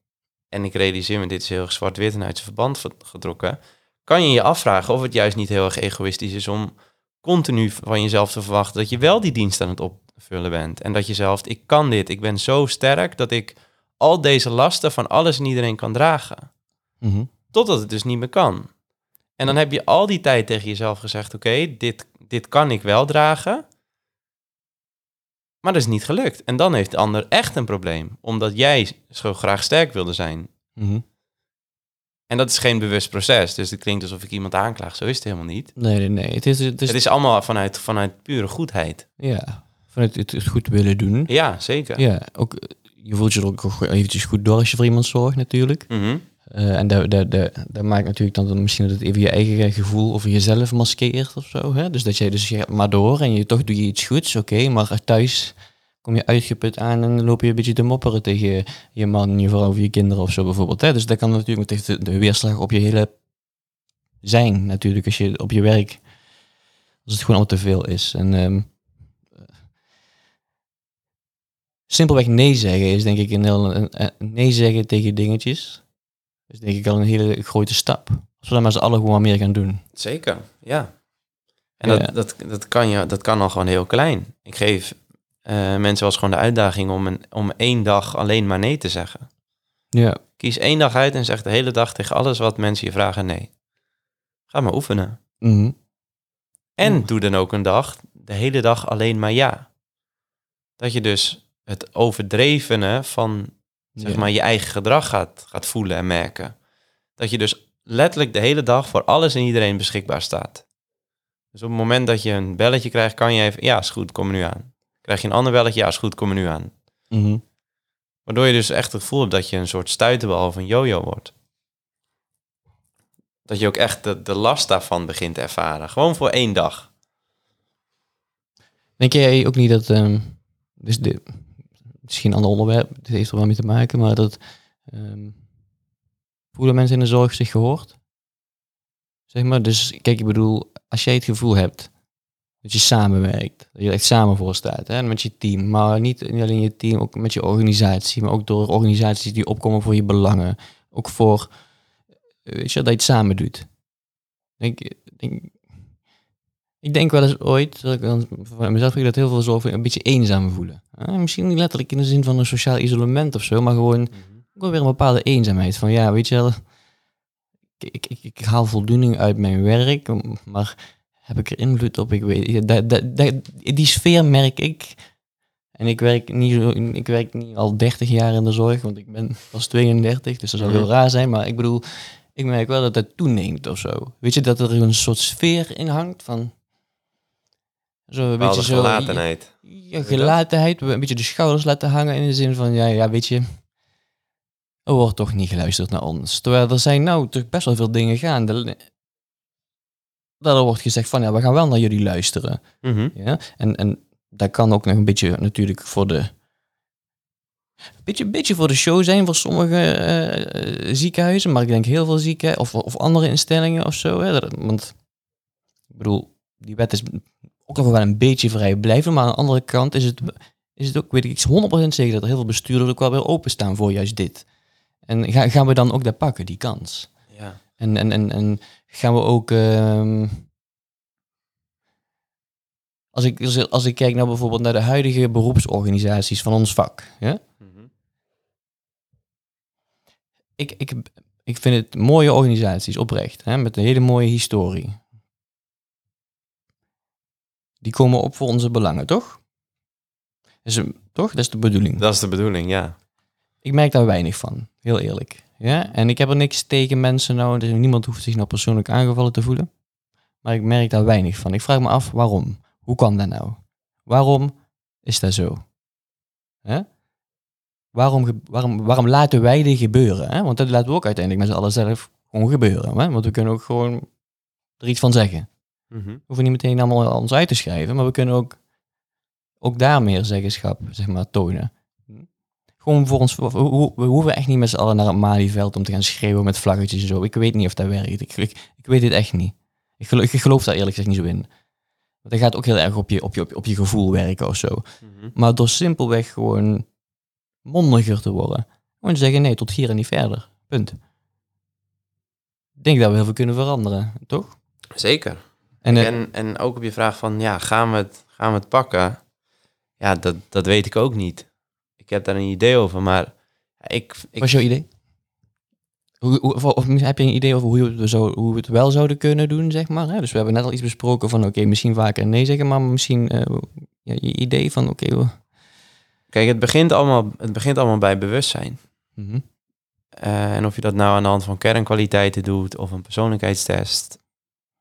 en ik realiseer me, dit is heel erg zwart-wit en uit zijn verband ver- getrokken, kan je je afvragen of het juist niet heel erg egoïstisch is om continu van jezelf te verwachten dat je wel die dienst aan het opvullen bent. En dat je zelf, ik kan dit, ik ben zo sterk dat ik al deze lasten van alles en iedereen kan dragen. Mhm. Totdat het dus niet meer kan. En dan heb je al die tijd tegen jezelf gezegd, oké, dit, dit kan ik wel dragen. Maar dat is niet gelukt. En dan heeft de ander echt een probleem. Omdat jij zo graag sterk wilde zijn. Mhm. En dat is geen bewust proces. Dus het klinkt alsof ik iemand aanklaag. Zo is het helemaal niet. Nee, nee, nee. Het is, het is, Het is allemaal vanuit, vanuit pure goedheid. ja, vanuit het, het goed willen doen. Ja, zeker. Ja, ook, eh, je voelt je er ook eventjes goed door als je voor iemand zorgt natuurlijk. Mhm. Eh, en dat, maakt natuurlijk dan misschien dat het even je eigen gevoel over jezelf maskeert of zo. Hè? Dus dat jij dus je maar door en je, toch doe je iets goeds, oké, maar thuis kom je uitgeput aan en loop je een beetje te mopperen tegen je man, je vrouw of je kinderen of zo bijvoorbeeld. Hè? Dus dat kan natuurlijk de, de weerslag op je hele zijn natuurlijk, als je op je werk, als het gewoon al te veel is. En ehm, simpelweg nee zeggen is denk ik een heel, nee zeggen tegen dingetjes. Is denk ik al een hele grote stap. Als we dan maar z'n allen gewoon meer gaan doen. Zeker, ja. En Ja. dat, dat, dat, kan je, dat kan al gewoon heel klein. Ik geef eh, mensen wel eens gewoon de uitdaging om, een, om één dag alleen maar nee te zeggen. Ja, Kies één dag uit en zeg de hele dag tegen alles wat mensen je vragen nee. Ga maar oefenen. Mhm. En doe dan ook een dag, de hele dag alleen maar ja. Dat je dus het overdrevene van zeg Ja. maar, je eigen gedrag gaat, gaat voelen en merken. Dat je dus letterlijk de hele dag voor alles en iedereen beschikbaar staat. Dus op het moment dat je een belletje krijgt, kan je even, ja, is goed, kom er nu aan. Krijg je een ander belletje, ja, is goed, kom er nu aan. Mhm. Waardoor je dus echt het gevoel hebt dat je een soort stuiterbal of een yo-yo wordt. Dat je ook echt de, de last daarvan begint te ervaren. Gewoon voor één dag. Denk jij ook niet dat, ehm, dus de, misschien ander onderwerp, dit heeft er wel mee te maken, maar dat ehm, voelen mensen in de zorg zich gehoord? Zeg maar, dus kijk, ik bedoel, als jij het gevoel hebt dat je samenwerkt, dat je er echt samen voor staat, hè, met je team, maar niet, niet alleen je team, ook met je organisatie, maar ook door organisaties die opkomen voor je belangen, ook voor, eh, weet je, dat je het samen doet. Denk, denk, ik denk wel eens ooit, dat ik dan van mezelf dat heel veel zorg een beetje eenzaam voelen. Eh, misschien niet letterlijk in de zin van een sociaal isolement of zo, maar gewoon wel weer een bepaalde eenzaamheid. Van ja, weet je wel, ik, ik, ik, ik haal voldoening uit mijn werk, maar heb ik er invloed op? Ik weet, ja, dat, dat, dat, die sfeer merk ik. En ik werk, niet, zo- ik werk niet al 30 jaar in de zorg, want ik ben pas 32, dus dat zou heel Mhm. raar zijn. Maar ik bedoel, ik merk wel dat dat toeneemt of zo. Weet je, dat er een soort sfeer in hangt van... Zo een beetje zo... gelatenheid. Ja, gelatenheid, een beetje de schouders laten hangen in de zin van, ja, ja, weet je, er wordt toch niet geluisterd naar ons. Terwijl er zijn nou toch best wel veel dingen gaande. Dat er wordt gezegd van, ja, we gaan wel naar jullie luisteren. Mhm. Ja? En, en dat kan ook nog een beetje natuurlijk voor de, beetje, beetje voor de show zijn voor sommige eh, eh, ziekenhuizen, maar ik denk heel veel ziekenhuizen of, of andere instellingen of zo. Hè? Dat- want ik bedoel, die wet is ook nog wel een beetje vrij blijven, maar aan de andere kant is het, is het ook, weet ik 100% zeker dat er heel veel bestuurders ook wel weer openstaan voor juist dit. En ga- gaan we dan ook dat pakken, die kans? Ja. En, en, en, en gaan we ook. ehm, als, ik, als, ik- kijk naar bijvoorbeeld naar de huidige beroepsorganisaties van ons vak. Ja? Mhm. Ik, ik, ik vind het mooie organisaties, oprecht. Hè? Met een hele mooie historie. Die komen op voor onze belangen, toch? Is het- toch? Dat is de bedoeling. Dat is de bedoeling, ja. Ik merk daar weinig van, heel eerlijk. Ja? En ik heb er niks tegen mensen nou, dus niemand hoeft zich nou persoonlijk aangevallen te voelen. Maar ik merk daar weinig van. Ik vraag me af waarom. Hoe kan dat nou? Waarom is dat zo? Hè? Waarom, waarom, waarom laten wij dit gebeuren? Hè? Want dat laten we ook uiteindelijk met z'n allen zelf gewoon gebeuren. Hè? Want we kunnen ook gewoon er iets van zeggen. Mhm. We hoeven niet meteen allemaal ons uit te schrijven, maar we kunnen ook, ook daar meer zeggenschap zeg maar, tonen. Gewoon voor ons, we, hoeven echt niet met z'n allen naar het Malieveld om te gaan schreeuwen met vlaggetjes en zo. Ik weet niet of dat werkt. Ik, ik, ik weet dit echt niet. Ik geloof, ik geloof daar eerlijk gezegd niet zo in. Want dat gaat ook heel erg op je, op je, op je, op je gevoel werken of zo. Mhm. Maar door simpelweg gewoon mondiger te worden. Gewoon te zeggen, nee, tot hier en niet verder. Punt. Ik denk dat we heel veel kunnen veranderen, toch? Zeker. En, En, en ook op je vraag van, ja, gaan we het, gaan we het pakken? Ja, dat, dat weet ik ook niet. Ik heb daar een idee over, maar ik... ik Wat is jouw idee? Hoe, hoe, of, heb je een idee over hoe we, het zo, hoe we het wel zouden kunnen doen, zeg maar? Hè? Dus we hebben net al iets besproken van, oké, misschien vaker nee zeggen, maar misschien eh, ja, je idee van, oké, Kijk, het begint allemaal, het begint allemaal bij bewustzijn. mhm. Eh, en of je dat nou aan de hand van kernkwaliteiten doet of een persoonlijkheidstest,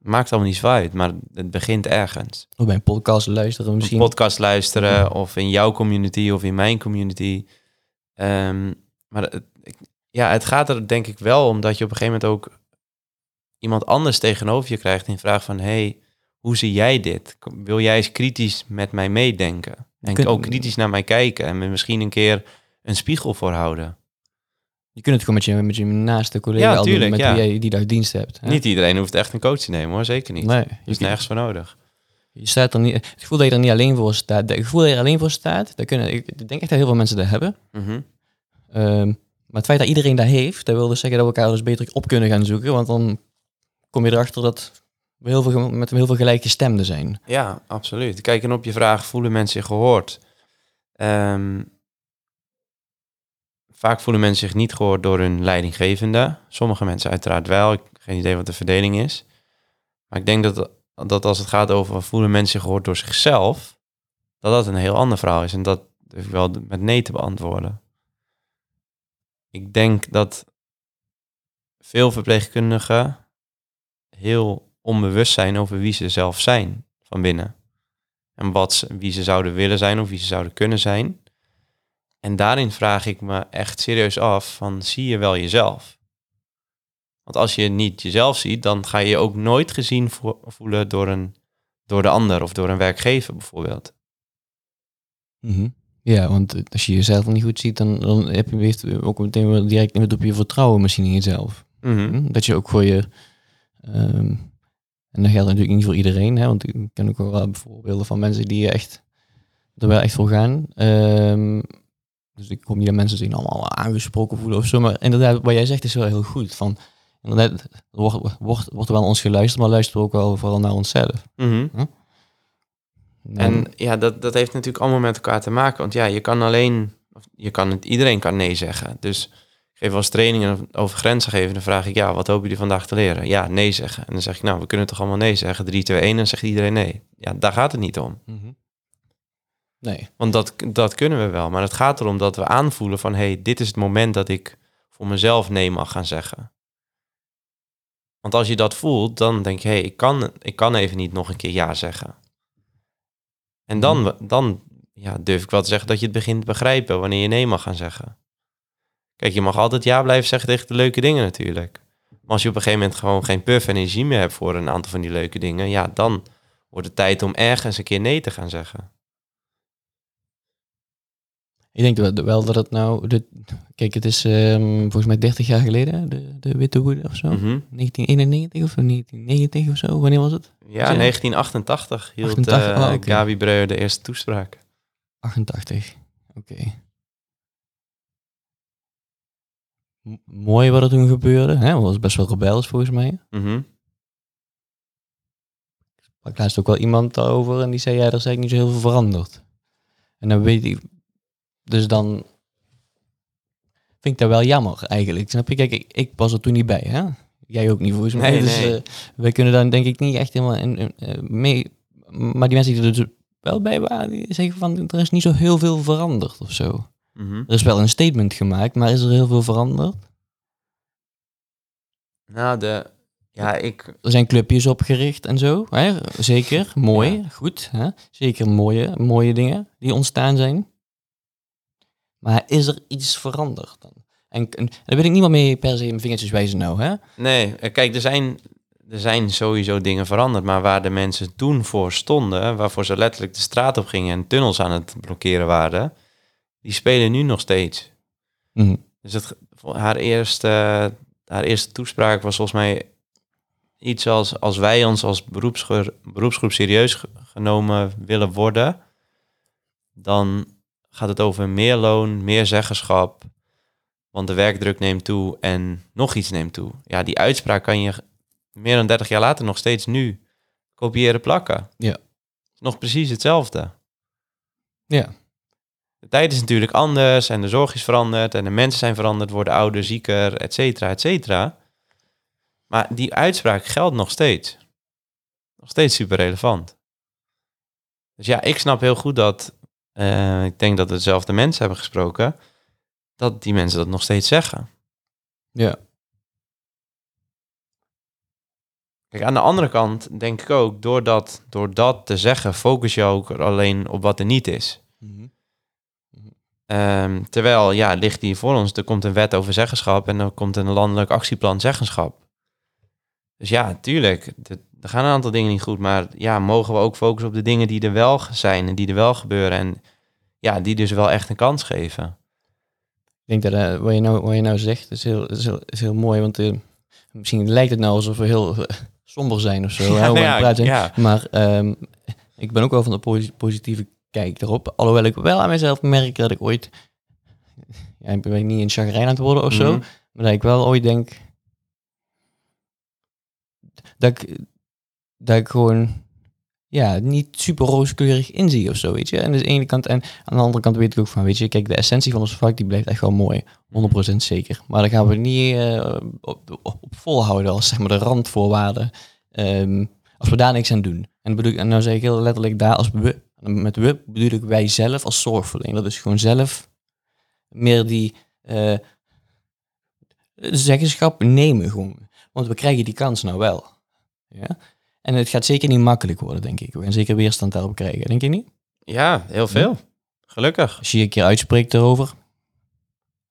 maakt allemaal niet zo uit, maar het begint ergens. of bij een podcast luisteren misschien. Een podcast luisteren of in jouw community of in mijn community. Ehm, maar het, ja, het gaat er denk ik wel om dat je op een gegeven moment ook iemand anders tegenover je krijgt in vraag van, hey, hoe zie jij dit? Wil jij eens kritisch met mij meedenken? En ook kritisch naar mij kijken en me misschien een keer een spiegel voorhouden. Je kunt het gewoon met je, met je naaste collega Ja, doen, met ja. wie jij die dag dienst hebt. hè? Niet iedereen hoeft echt een coach te nemen hoor, zeker niet. Nee, je, is nergens voor nodig. je staat er niet, het gevoel dat je er niet alleen voor staat, het gevoel dat je er alleen voor staat, dat kunnen, ik denk echt dat heel veel mensen dat hebben. Mhm. Ehm, maar het feit dat iedereen dat heeft, dat wil dus zeggen dat we elkaar dus beter op kunnen gaan zoeken. Want dan kom je erachter dat we heel veel, met heel veel gelijkgestemden zijn. Ja, absoluut. Kijk, en op je vraag, voelen mensen zich gehoord? Ehm, vaak voelen mensen zich niet gehoord door hun leidinggevende. Sommige mensen uiteraard wel. Ik heb geen idee wat de verdeling is. Maar ik denk dat, dat als het gaat over voelen mensen zich gehoord door zichzelf, dat dat een heel ander verhaal is. En dat durf ik wel met nee te beantwoorden. Ik denk dat veel verpleegkundigen heel onbewust zijn over wie ze zelf zijn van binnen. En wat wie ze zouden willen zijn of wie ze zouden kunnen zijn. En daarin vraag ik me echt serieus af van zie je wel jezelf? Want als je niet jezelf ziet, dan ga je je ook nooit gezien vo- voelen door, een, door de ander of door een werkgever bijvoorbeeld. Mhm. Ja, want als je jezelf niet goed ziet, dan, dan heb je heeft ook meteen wel direct op je vertrouwen misschien in jezelf. Mhm. Hm? Dat je ook voor je. ehm, en dat geldt natuurlijk niet voor iedereen, hè, want ik ken ook wel voorbeelden van mensen die echt er wel echt voor gaan. Ehm, dus ik hoop niet dat mensen zich allemaal aangesproken voelen of zo. Maar inderdaad, wat jij zegt is wel heel goed. Van, inderdaad, er wordt, wordt, wordt wel naar ons geluisterd, maar luisteren we ook wel vooral naar onszelf. Mhm. En ja, dat, dat heeft natuurlijk allemaal met elkaar te maken. Want ja, je kan alleen, of je kan het, iedereen kan nee zeggen. Dus ik geef wel eens trainingen over grenzen geven. Dan vraag ik, ja, wat hopen jullie vandaag te leren? Ja, nee zeggen. En dan zeg ik, nou, we kunnen toch allemaal nee zeggen. 3, 2, 1, en dan zegt iedereen nee. Ja, daar gaat het niet om. Mhm. Nee. Want dat, dat kunnen we wel. Maar het gaat erom dat we aanvoelen van... hé, hey, dit is het moment dat ik voor mezelf nee mag gaan zeggen. Want als je dat voelt, dan denk je... hé, hey, ik, kan, ik kan even niet nog een keer ja zeggen. En dan, dan ja, durf ik wel te zeggen dat je het begint te begrijpen... wanneer je nee mag gaan zeggen. Kijk, je mag altijd ja blijven zeggen tegen de leuke dingen natuurlijk. Maar als je op een gegeven moment gewoon geen puff en energie meer hebt... voor een aantal van die leuke dingen... ja, dan wordt het tijd om ergens een keer nee te gaan zeggen. Ik denk wel- wel dat het nou... De, kijk, het is ehm, volgens mij 30 jaar geleden, de, de Witte Woede of zo. Mhm. 1991 of 1990 of zo. Wanneer was het? Ja, 1988 hield 88, eh, oh. Gabi Breuer de eerste toespraak. 88. Oké. Mooi wat er toen gebeurde. Hè? Was best wel rebels volgens mij. Mhm. Ik laatst ook wel iemand daarover en die zei, ja, er is eigenlijk niet zo heel veel veranderd. En dan weet ik, dus dan vind ik dat wel jammer eigenlijk. Snap je? Kijk, ik, ik was er toen niet bij, hè? Jij ook niet volgens mij. Nee, dus nee. eh, wij kunnen dan denk ik niet echt helemaal in, in, eh, mee. Maar die mensen die er dus wel bij waren, die zeggen van, er is niet zo heel veel veranderd of zo. Mhm. Er is wel een statement gemaakt, maar is er heel veel veranderd? Nou, de... Ja, ik... Er zijn clubjes opgericht en zo. Hè? Zeker, mooi, Ja. goed. Hè? Zeker mooie, mooie dingen die ontstaan zijn. Maar is er iets veranderd dan? En, en daar wil ik niemand mee per se mijn vingertjes wijzen nou, hè? Nee, eh, kijk, er zijn, er zijn sowieso dingen veranderd. Maar waar de mensen toen voor stonden... waarvoor ze letterlijk de straat op gingen... en tunnels aan het blokkeren waren... die spelen nu nog steeds. Mhm. Dus het, haar, eerste, haar eerste toespraak was volgens mij iets als... als wij ons als beroepsgroep, beroepsgroep serieus ge- genomen willen worden... dan gaat het over meer loon, meer zeggenschap... want de werkdruk neemt toe en nog iets neemt toe. Ja, die uitspraak kan je meer dan 30 jaar later nog steeds nu kopiëren plakken. Ja. Nog precies hetzelfde. Ja. De tijd is natuurlijk anders en de zorg is veranderd en de mensen zijn veranderd, worden ouder, zieker, et cetera, et cetera. Maar die uitspraak geldt nog steeds. Nog steeds super relevant. Dus ja, ik snap heel goed dat, eh, ik denk dat dezelfde mensen hebben gesproken, dat die mensen dat nog steeds zeggen. Ja. Kijk, aan de andere kant denk ik ook, door dat, door dat te zeggen, focus je ook alleen op wat er niet is. Mhm. Ehm, terwijl, ja, ligt hier voor ons, er komt een wet over zeggenschap en er komt een landelijk actieplan zeggenschap. Dus ja, tuurlijk, er gaan een aantal dingen niet goed, maar ja, mogen we ook focussen op de dingen die er wel zijn en die er wel gebeuren. En ja, die dus wel echt een kans geven. Ik denk dat eh, wat, je nou, wat je nou zegt, is heel, is heel, is heel mooi. Want eh, misschien lijkt het nou alsof we heel eh, somber zijn of zo. praten zijn. ja. Maar ehm, ik ben ook wel van de posi- positieve kijk erop. Alhoewel ik wel aan mezelf merk dat ik ooit... Ja, ik ben niet in chagrijn aan het worden of zo. Mhm. Maar dat ik wel ooit denk... Dat ik, dat ik gewoon... Ja, niet super rooskleurig inzie of zo, weet je. En dus aan de ene kant... En aan de andere kant weet ik ook van, weet je... Kijk, de essentie van ons vak, die blijft echt wel mooi. 100% zeker. Maar daar gaan we niet eh, op, op, volhouden als zeg maar de randvoorwaarden. Ehm, als we daar niks aan doen. En, bedoel, en nou zeg ik heel letterlijk daar als we. Met we bedoel ik wij zelf als zorgverlener. Dus gewoon zelf meer die eh, zeggenschap nemen gewoon. Want we krijgen die kans nou wel. Ja? En het gaat zeker niet makkelijk worden, denk ik. We gaan zeker weerstand daarop krijgen, denk je niet? ja, heel veel. Gelukkig. Als je een keer uitspreekt erover.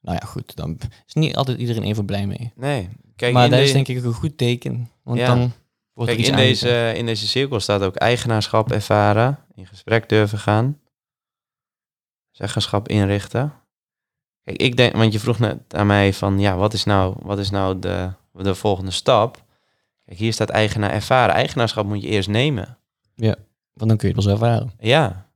Nou ja, goed. Dan is niet altijd iedereen even blij mee. Nee. Kijk, maar dat de- is denk ik ook een goed teken. Want Ja. dan wordt Kijk, er iets in deze, in deze cirkel staat ook eigenaarschap ervaren, in gesprek durven gaan, zeggenschap inrichten. Kijk, ik denk, want je vroeg net aan mij van, ja, wat is nou, wat is nou de, de volgende stap? Kijk, hier staat eigenaar ervaren. Eigenaarschap moet je eerst nemen. Want dan kun je het wel ervaren. Ja.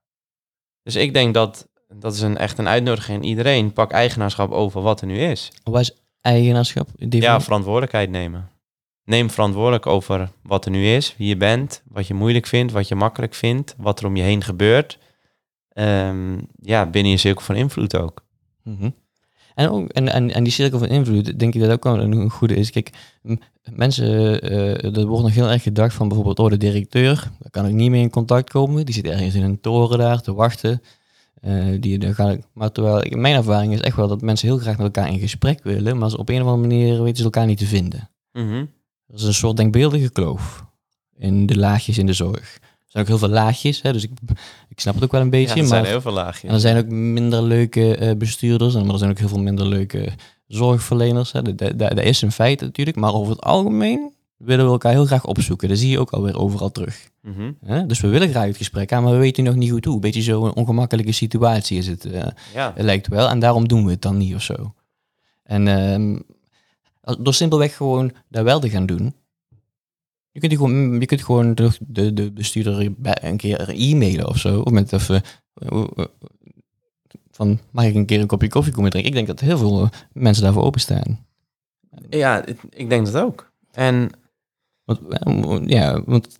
Dus ik denk dat, dat is een, echt een uitnodiging aan iedereen. Pak eigenaarschap over wat er nu is. Wat is eigenaarschap? Die Ja, verantwoordelijkheid nemen. Neem verantwoordelijk over wat er nu is, wie je bent, wat je moeilijk vindt, wat je makkelijk vindt, wat er om je heen gebeurt. Ehm, ja, binnen je cirkel van invloed ook. Mhm. En, ook, en, en, en die cirkel van invloed, denk ik dat ook wel een, een goede is. Kijk, mensen, eh er wordt nog heel erg gedacht van bijvoorbeeld, oh, de directeur, daar kan ik niet mee in contact komen. Die zit ergens in een toren daar te wachten. Eh, die, daar ga ik, maar terwijl, ik- mijn ervaring is echt wel dat mensen heel graag met elkaar in gesprek willen, maar ze op een of andere manier weten ze elkaar niet te vinden. Mhm. Er is een soort denkbeeldige kloof in de laagjes in de zorg. Er zijn ook heel veel laagjes, hè, dus ik, ik snap het ook wel een Ja, beetje. er maar zijn heel veel en laagjes. er zijn ook minder leuke eh, bestuurders, en- maar er zijn ook heel veel minder leuke zorgverleners. Hè. Dat, dat, dat is een feit natuurlijk, maar over het algemeen willen we elkaar heel graag opzoeken. Dat zie je ook alweer overal terug. Mhm. Dus we willen graag het gesprek aan, maar we weten nog niet goed hoe. Een beetje zo'n ongemakkelijke situatie is het, eh, Ja. het lijkt wel. En daarom doen we het dan niet of zo. En ehm, door simpelweg gewoon dat wel te gaan doen. Je kunt, gewoon, je kunt gewoon de, de, de bestuurder een keer e-mailen of zo. Of met even, van, mag ik een keer een kopje koffie komen drinken? Ik denk dat heel veel eh, mensen daarvoor openstaan. ja, ik denk dat ook. En Want, eh, ja, want,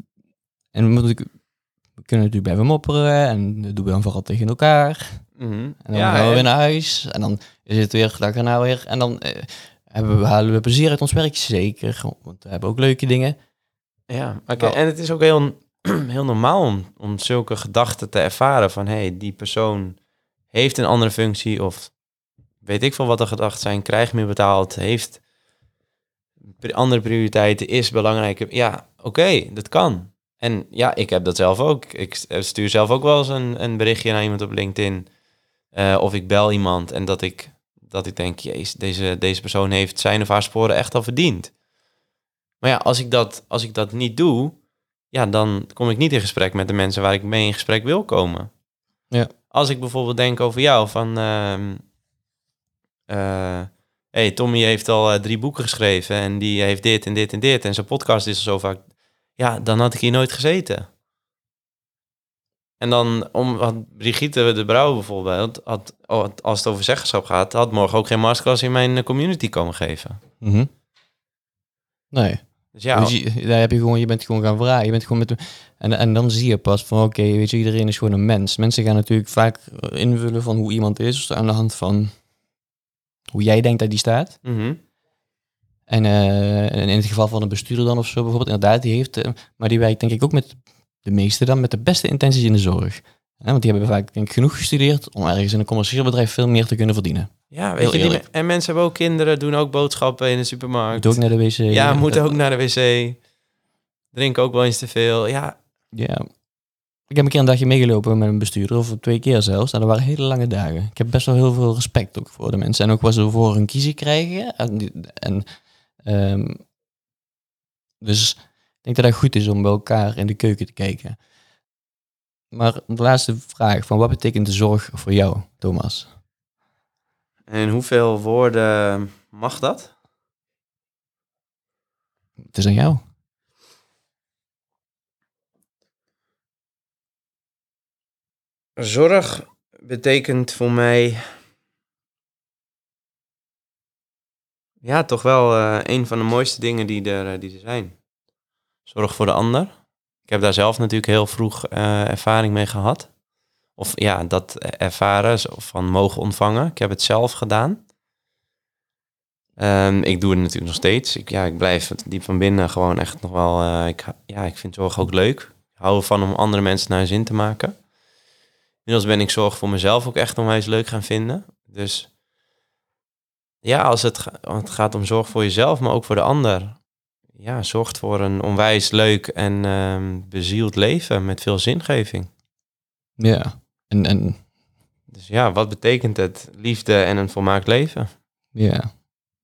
en moet ik, we kunnen natuurlijk blijven mopperen en dat doen we dan vooral tegen elkaar. mhm. En dan ja, gaan we en- weer naar huis. En dan is het weer dag erna weer. En dan eh, hebben we, halen we plezier uit ons werk. Zeker. Want we hebben ook leuke dingen. Ja, oké. En het is ook heel, heel normaal om, om zulke gedachten te ervaren van hé, hey, die persoon heeft een andere functie of weet ik veel wat de gedachten zijn, krijgt meer betaald, heeft andere prioriteiten, is belangrijker. Ja, oké, dat kan. En ja, ik heb dat zelf ook. Ik st- stuur zelf ook wel eens een, een berichtje naar iemand op LinkedIn. eh, of ik bel iemand en dat ik, dat ik denk, jezus, deze, deze persoon heeft zijn of haar sporen echt al verdiend. Maar ja, als ik dat, als ik dat niet doe, ja, dan kom ik niet in gesprek met de mensen waar ik mee in gesprek wil komen. Ja. Als ik bijvoorbeeld denk over jou, van... eh, hey, Tommy heeft al eh, drie boeken geschreven en die heeft dit en dit en dit en zijn podcast is al zo vaak... Ja, dan had ik hier nooit gezeten. En dan, om, had Brigitte de Brouw bijvoorbeeld, had, als het over zeggenschap gaat, had morgen ook geen masterclass in mijn eh, community komen geven. Mhm. Nee. Dus ja, Dus je, daar heb je, gewoon, je bent gewoon gaan vragen. Je bent gewoon met en, en dan zie je pas van oké, weet je, iedereen is gewoon een mens. Mensen gaan natuurlijk vaak invullen van hoe iemand is aan de hand van hoe jij denkt dat die staat. mhm. En, eh, en in het geval van een bestuurder dan of zo bijvoorbeeld, inderdaad, die heeft, eh, maar die werkt denk ik ook met de meeste dan met de beste intenties in de zorg. Want die hebben vaak denk ik genoeg gestudeerd om ergens in een commercieel bedrijf veel meer te kunnen verdienen. Ja, weet Heel je, die en mensen hebben ook kinderen, doen ook boodschappen in de supermarkt. Moet ook naar de wc. ja, moeten ook naar de wc. Drinken ook wel eens te veel. Ja, Ja. Ik heb een keer een dagje meegelopen met een bestuurder, of twee keer zelfs. En dat waren hele lange dagen. Ik heb best wel heel veel respect ook voor de mensen. En ook wat ze voor hun kiezen krijgen. En, ehm, dus ik denk dat het goed is om bij elkaar in de keuken te kijken. Maar de laatste vraag, van wat betekent de zorg voor jou, Thomas? En hoeveel woorden mag dat? Het is aan jou. Zorg betekent voor mij. Ja, toch wel eh, een van de mooiste dingen die er, eh, die er zijn. Zorg voor de ander. Ik heb daar zelf natuurlijk heel vroeg eh, ervaring mee gehad. Of ja, dat ervaren, zo van mogen ontvangen. Ik heb het zelf gedaan. Ehm, ik doe het natuurlijk nog steeds. Ik, ja, ik blijf diep van binnen gewoon echt nog wel... eh, ik, ja, ik vind zorg ook leuk. Ik hou ervan om andere mensen naar zin te maken. Inmiddels ben ik zorg voor mezelf ook echt onwijs leuk gaan vinden. Dus ja, als het, het gaat om zorg voor jezelf, maar ook voor de ander. Ja, zorgt voor een onwijs leuk en ehm, bezield leven met veel zingeving. Ja. En, en Dus ja, wat betekent het? Liefde en een volmaakt leven. ja.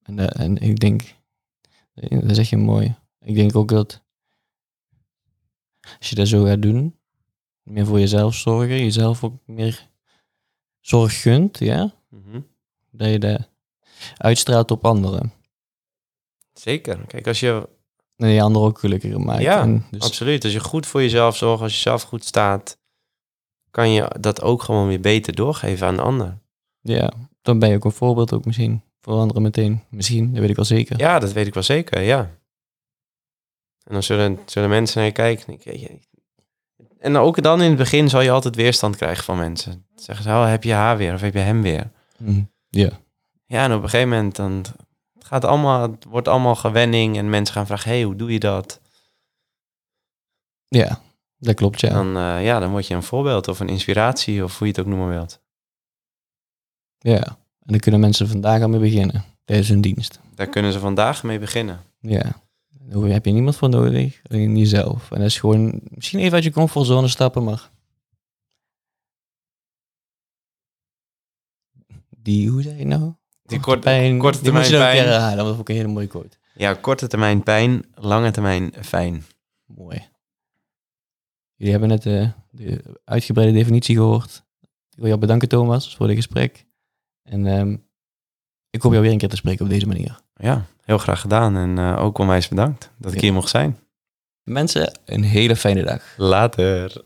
En, eh, en ik denk, eh, dat zeg je mooi. Ik denk ook dat als je dat zo gaat doen, meer voor jezelf zorgen, jezelf ook meer zorg gunt, ja, Mhm. dat je dat uitstraalt op anderen. Zeker. Kijk, als je, En je anderen ook gelukkiger maakt. Ja, dus, absoluut, als je goed voor jezelf zorgt, als je zelf goed staat, kan je dat ook gewoon weer beter doorgeven aan de ander. ja, dan ben je ook een voorbeeld ook misschien voor anderen meteen. Misschien, dat weet ik wel zeker. Ja, dat weet ik wel zeker, ja. En dan zullen, zullen mensen naar je kijken. en ook dan in het begin zal je altijd weerstand krijgen van mensen. Zeggen ze, oh, heb je haar weer of heb je hem weer? Mhm. Ja, Ja, en op een gegeven moment dan het gaat allemaal, het wordt allemaal gewenning en mensen gaan vragen, hey, hoe doe je dat? ja, dat klopt, ja. Dan, eh, ja, dan word je een voorbeeld of een inspiratie of hoe je het ook noemen wilt. Ja, en dan kunnen mensen vandaag al mee beginnen tijdens hun dienst. Daar kunnen ze vandaag mee beginnen. Ja, daar heb je niemand voor nodig, alleen jezelf. En dat is gewoon misschien even uit je comfortzone stappen, maar... Die, hoe zei je nou? Die korte, pijn, korte die termijn keer pijn. dat was ook een hele mooie quote. Ja, korte termijn pijn, lange termijn fijn. Mooi. Jullie hebben net eh, de uitgebreide definitie gehoord. Ik wil jou bedanken, Thomas, voor dit gesprek. En ehm, ik hoop jou weer een keer te spreken op deze manier. Ja, heel graag gedaan en eh, ook onwijs bedankt dat ik hier mocht zijn. Mensen, een hele fijne dag. Later.